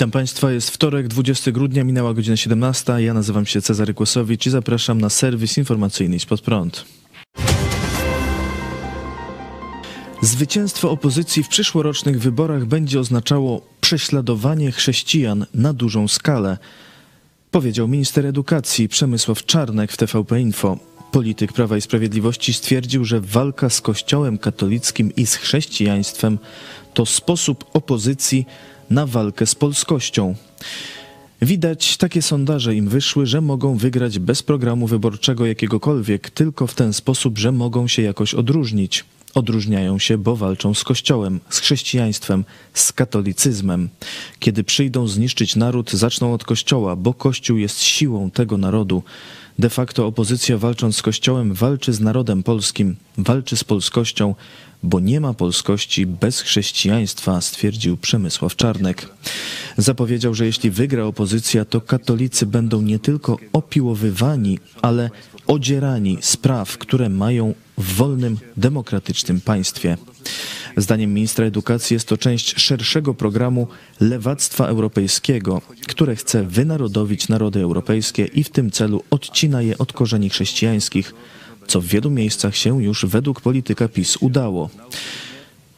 Witam Państwa, jest wtorek, 20 grudnia, minęła godzina 17. Ja nazywam się Cezary Kłosowicz i zapraszam na serwis informacyjny Spod Prąd. Zwycięstwo opozycji w przyszłorocznych wyborach będzie oznaczało prześladowanie chrześcijan na dużą skalę, powiedział minister edukacji Przemysław Czarnek w TVP Info. Polityk Prawa i Sprawiedliwości stwierdził, że walka z Kościołem katolickim i z chrześcijaństwem to sposób opozycji na walkę z polskością. Widać, takie sondaże im wyszły, że mogą wygrać bez programu wyborczego jakiegokolwiek, tylko w ten sposób, że mogą się jakoś odróżnić. Odróżniają się, bo walczą z Kościołem, z chrześcijaństwem, z katolicyzmem. Kiedy przyjdą zniszczyć naród, zaczną od Kościoła, bo Kościół jest siłą tego narodu. De facto opozycja walcząc z Kościołem walczy z narodem polskim, walczy z polskością, bo nie ma polskości bez chrześcijaństwa, stwierdził Przemysław Czarnek. Zapowiedział, że jeśli wygra opozycja, to katolicy będą nie tylko opiłowywani, ale odzierani z praw, które mają w wolnym, demokratycznym państwie. Zdaniem ministra edukacji jest to część szerszego programu lewactwa europejskiego, które chce wynarodowić narody europejskie i w tym celu odcina je od korzeni chrześcijańskich, co w wielu miejscach się już według polityka PiS udało.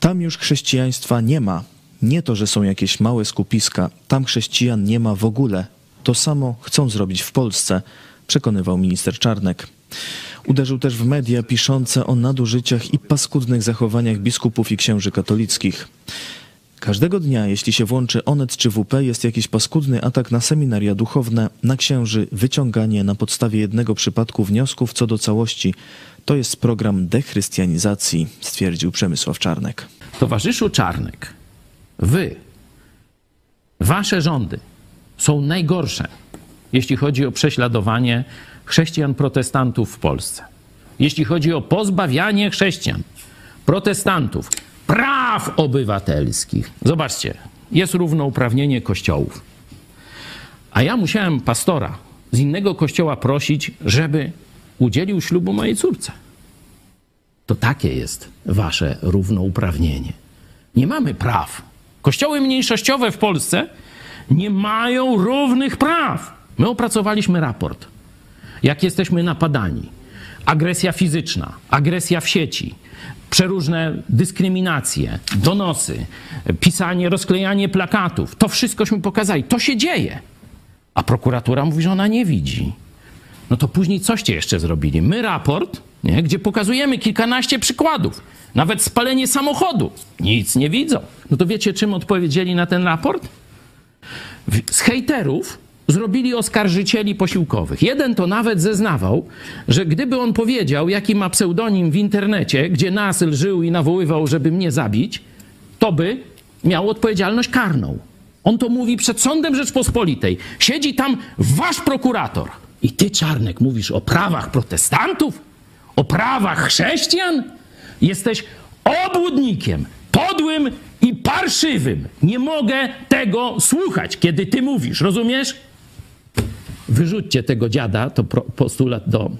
Tam już chrześcijaństwa nie ma. Nie to, że są jakieś małe skupiska, tam chrześcijan nie ma w ogóle. To samo chcą zrobić w Polsce, przekonywał minister Czarnek. Uderzył też w media piszące o nadużyciach i paskudnych zachowaniach biskupów i księży katolickich. Każdego dnia, jeśli się włączy Onet czy WP, jest jakiś paskudny atak na seminaria duchowne, na księży, wyciąganie na podstawie jednego przypadku wniosków co do całości. To jest program dechrystianizacji, stwierdził Przemysław Czarnek. Towarzyszu Czarnek, wy, wasze rządy są najgorsze, jeśli chodzi o prześladowanie chrześcijan protestantów w Polsce. Jeśli chodzi o pozbawianie chrześcijan, protestantów, praw obywatelskich. Zobaczcie, jest równouprawnienie kościołów. A ja musiałem pastora z innego kościoła prosić, żeby udzielił ślubu mojej córce. To takie jest wasze równouprawnienie. Nie mamy praw. Kościoły mniejszościowe w Polsce nie mają równych praw. My opracowaliśmy raport jak jesteśmy napadani. Agresja fizyczna, agresja w sieci, przeróżne dyskryminacje, donosy, pisanie, rozklejanie plakatów. To wszystkośmy pokazali. To się dzieje. A prokuratura mówi, że ona nie widzi. No to później coście jeszcze zrobili? My raport, nie, gdzie pokazujemy kilkanaście przykładów. Nawet spalenie samochodu. Nic nie widzą. No to wiecie, czym odpowiedzieli na ten raport? Z hejterów zrobili oskarżycieli posiłkowych. Jeden to nawet zeznawał, że gdyby on powiedział, jaki ma pseudonim w internecie, gdzie Nasyl żył i nawoływał, żeby mnie zabić, to by miał odpowiedzialność karną. On to mówi przed sądem Rzeczpospolitej. Siedzi tam wasz prokurator. I ty, Czarnek, mówisz o prawach protestantów? O prawach chrześcijan? Jesteś obłudnikiem, podłym i parszywym. Nie mogę tego słuchać, kiedy ty mówisz, rozumiesz? Wyrzućcie tego dziada, to postulat do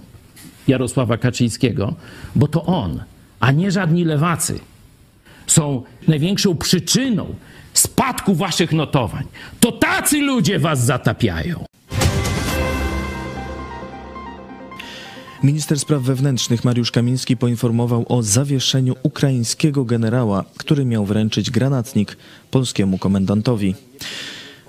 Jarosława Kaczyńskiego, bo to on, a nie żadni lewacy, są największą przyczyną spadku waszych notowań. To tacy ludzie was zatapiają. Minister spraw wewnętrznych Mariusz Kamiński poinformował o zawieszeniu ukraińskiego generała, który miał wręczyć granatnik polskiemu komendantowi.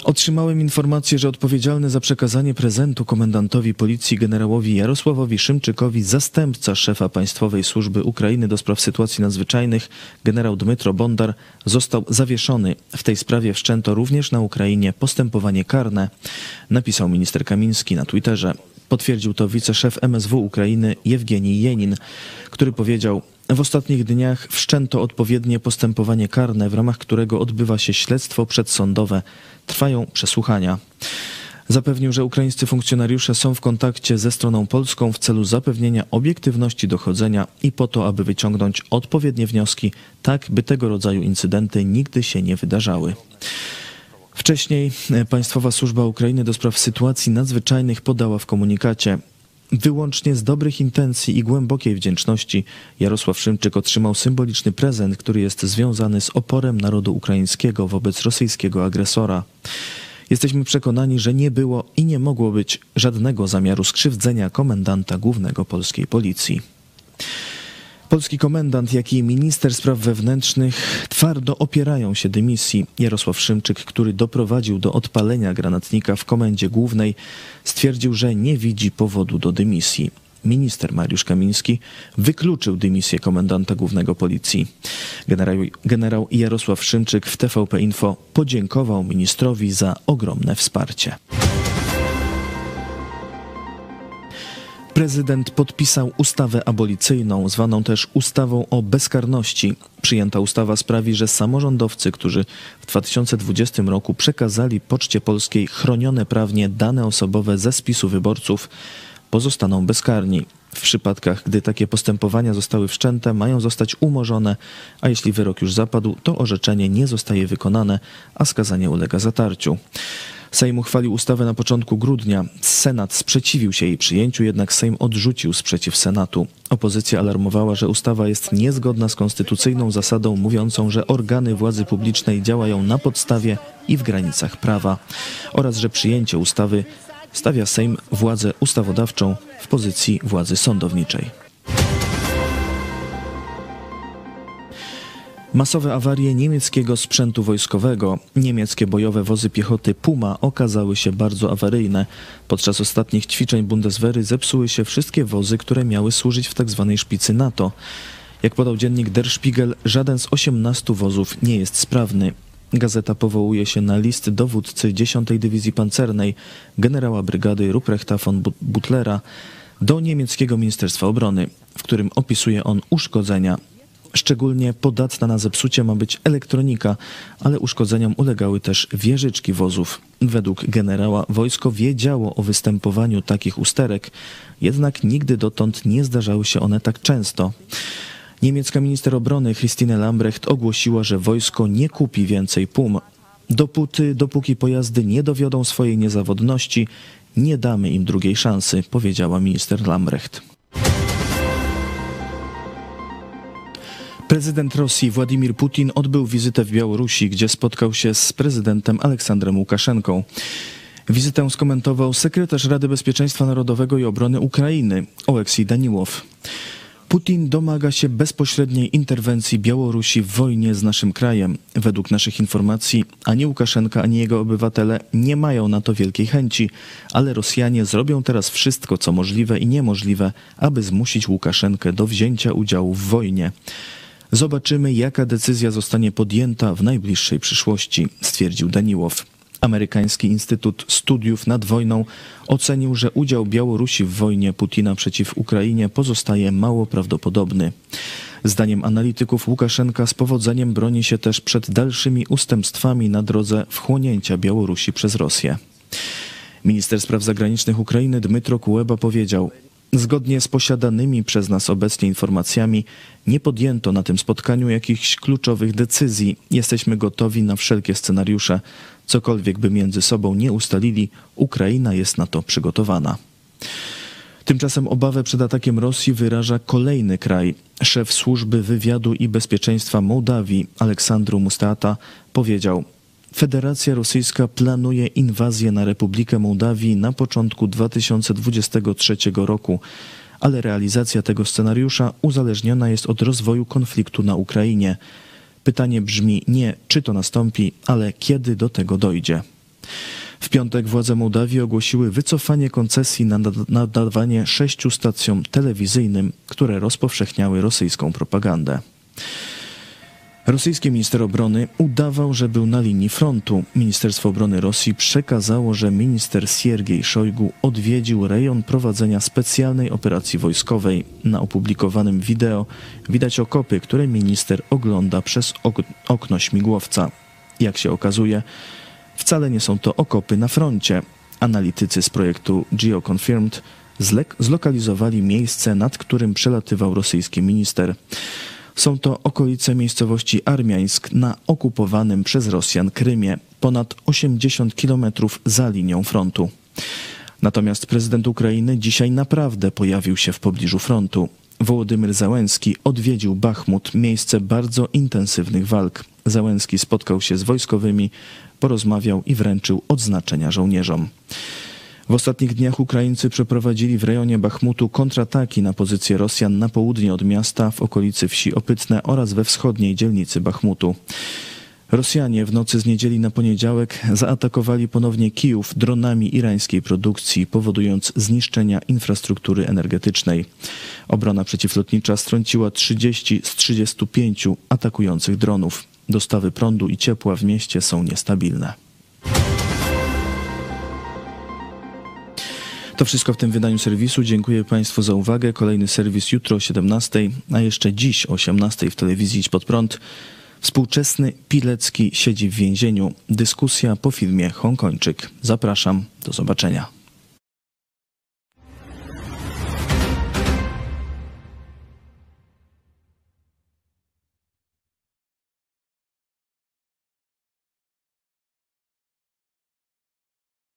Otrzymałem informację, że odpowiedzialny za przekazanie prezentu komendantowi policji generałowi Jarosławowi Szymczykowi zastępca szefa Państwowej Służby Ukrainy do spraw sytuacji nadzwyczajnych generał Dmytro Bondar został zawieszony. W tej sprawie wszczęto również na Ukrainie postępowanie karne, napisał minister Kamiński na Twitterze. Potwierdził to wiceszef MSW Ukrainy Jewgenij Jenin, który powiedział: w ostatnich dniach wszczęto odpowiednie postępowanie karne, w ramach którego odbywa się śledztwo przedsądowe. Trwają przesłuchania. Zapewnił, że ukraińscy funkcjonariusze są w kontakcie ze stroną polską w celu zapewnienia obiektywności dochodzenia i po to, aby wyciągnąć odpowiednie wnioski, tak by tego rodzaju incydenty nigdy się nie wydarzały. Wcześniej Państwowa Służba Ukrainy do spraw sytuacji nadzwyczajnych podała w komunikacie, Wyłącznie z dobrych intencji i głębokiej wdzięczności Jarosław Szymczyk otrzymał symboliczny prezent, który jest związany z oporem narodu ukraińskiego wobec rosyjskiego agresora. Jesteśmy przekonani, że nie było i nie mogło być żadnego zamiaru skrzywdzenia komendanta głównego polskiej policji. Polski komendant, jak i minister spraw wewnętrznych twardo opierają się dymisji. Jarosław Szymczyk, który doprowadził do odpalenia granatnika w komendzie głównej, stwierdził, że nie widzi powodu do dymisji. Minister Mariusz Kamiński wykluczył dymisję komendanta głównego policji. Generał, generał Jarosław Szymczyk w TVP Info podziękował ministrowi za ogromne wsparcie. Prezydent podpisał ustawę abolicyjną, zwaną też ustawą o bezkarności. Przyjęta ustawa sprawi, że samorządowcy, którzy w 2020 roku przekazali Poczcie Polskiej chronione prawnie dane osobowe ze spisu wyborców, pozostaną bezkarni. W przypadkach, gdy takie postępowania zostały wszczęte, mają zostać umorzone, a jeśli wyrok już zapadł, to orzeczenie nie zostaje wykonane, a skazanie ulega zatarciu. Sejm uchwalił ustawę na początku grudnia. Senat sprzeciwił się jej przyjęciu, jednak Sejm odrzucił sprzeciw Senatu. Opozycja alarmowała, że ustawa jest niezgodna z konstytucyjną zasadą mówiącą, że organy władzy publicznej działają na podstawie i w granicach prawa oraz że przyjęcie ustawy stawia Sejm władzę ustawodawczą w pozycji władzy sądowniczej. Masowe awarie niemieckiego sprzętu wojskowego. Niemieckie bojowe wozy piechoty Puma okazały się bardzo awaryjne. Podczas ostatnich ćwiczeń Bundeswehry zepsuły się wszystkie wozy, które miały służyć w tzw. Tak szpicy NATO. Jak podał dziennik Der Spiegel, żaden z 18 wozów nie jest sprawny. Gazeta powołuje się na list dowódcy 10 Dywizji Pancernej, generała brygady Ruprechta von Butlera, do niemieckiego Ministerstwa Obrony, w którym opisuje on uszkodzenia Szczególnie podatna na zepsucie ma być elektronika, ale uszkodzeniom ulegały też wieżyczki wozów. Według generała wojsko wiedziało o występowaniu takich usterek, jednak nigdy dotąd nie zdarzały się one tak często. Niemiecka minister obrony Christine Lambrecht ogłosiła, że wojsko nie kupi więcej PUM. Dopóty, dopóki pojazdy nie dowiodą swojej niezawodności, nie damy im drugiej szansy, powiedziała minister Lambrecht. Prezydent Rosji Władimir Putin odbył wizytę w Białorusi, gdzie spotkał się z prezydentem Aleksandrem Łukaszenką. Wizytę skomentował sekretarz Rady Bezpieczeństwa Narodowego i Obrony Ukrainy Oleksij Daniłow. Putin domaga się bezpośredniej interwencji Białorusi w wojnie z naszym krajem. Według naszych informacji ani Łukaszenka, ani jego obywatele nie mają na to wielkiej chęci, ale Rosjanie zrobią teraz wszystko, co możliwe i niemożliwe, aby zmusić Łukaszenkę do wzięcia udziału w wojnie. Zobaczymy, jaka decyzja zostanie podjęta w najbliższej przyszłości, stwierdził Daniłow. Amerykański Instytut Studiów nad Wojną ocenił, że udział Białorusi w wojnie Putina przeciw Ukrainie pozostaje mało prawdopodobny. Zdaniem analityków Łukaszenka z powodzeniem broni się też przed dalszymi ustępstwami na drodze wchłonięcia Białorusi przez Rosję. Minister spraw zagranicznych Ukrainy Dmytro Kuleba powiedział: Zgodnie z posiadanymi przez nas obecnie informacjami, nie podjęto na tym spotkaniu jakichś kluczowych decyzji. Jesteśmy gotowi na wszelkie scenariusze. Cokolwiek by między sobą nie ustalili, Ukraina jest na to przygotowana. Tymczasem obawę przed atakiem Rosji wyraża kolejny kraj. Szef służby wywiadu i bezpieczeństwa Mołdawii, Aleksandru Mustata, powiedział: Federacja Rosyjska planuje inwazję na Republikę Mołdawii na początku 2023 roku, ale realizacja tego scenariusza uzależniona jest od rozwoju konfliktu na Ukrainie. Pytanie brzmi nie, czy to nastąpi, ale kiedy do tego dojdzie. W piątek władze Mołdawii ogłosiły wycofanie koncesji na nadawanie sześciu stacjom telewizyjnym, które rozpowszechniały rosyjską propagandę. Rosyjski minister obrony udawał, że był na linii frontu. Ministerstwo Obrony Rosji przekazało, że minister Siergiej Szojgu odwiedził rejon prowadzenia specjalnej operacji wojskowej. Na opublikowanym wideo widać okopy, które minister ogląda przez okno śmigłowca. Jak się okazuje, wcale nie są to okopy na froncie. Analitycy z projektu GeoConfirmed zlokalizowali miejsce, nad którym przelatywał rosyjski minister. Są to okolice miejscowości Armiańsk na okupowanym przez Rosjan Krymie, ponad 80 kilometrów za linią frontu. Natomiast prezydent Ukrainy dzisiaj naprawdę pojawił się w pobliżu frontu. Wołodymyr Załęski odwiedził Bachmut, miejsce bardzo intensywnych walk. Załęski spotkał się z wojskowymi, porozmawiał i wręczył odznaczenia żołnierzom. W ostatnich dniach Ukraińcy przeprowadzili w rejonie Bachmutu kontrataki na pozycje Rosjan na południe od miasta, w okolicy wsi Opytne oraz we wschodniej dzielnicy Bachmutu. Rosjanie w nocy z niedzieli na poniedziałek zaatakowali ponownie Kijów dronami irańskiej produkcji, powodując zniszczenia infrastruktury energetycznej. Obrona przeciwlotnicza strąciła 30 z 35 atakujących dronów. Dostawy prądu i ciepła w mieście są niestabilne. To wszystko w tym wydaniu serwisu. Dziękuję Państwu za uwagę. Kolejny serwis jutro o 17, a jeszcze dziś o 18 w telewizji Idź Pod Prąd. Współczesny Pilecki siedzi w więzieniu. Dyskusja po filmie Hongkończyk. Zapraszam. Do zobaczenia.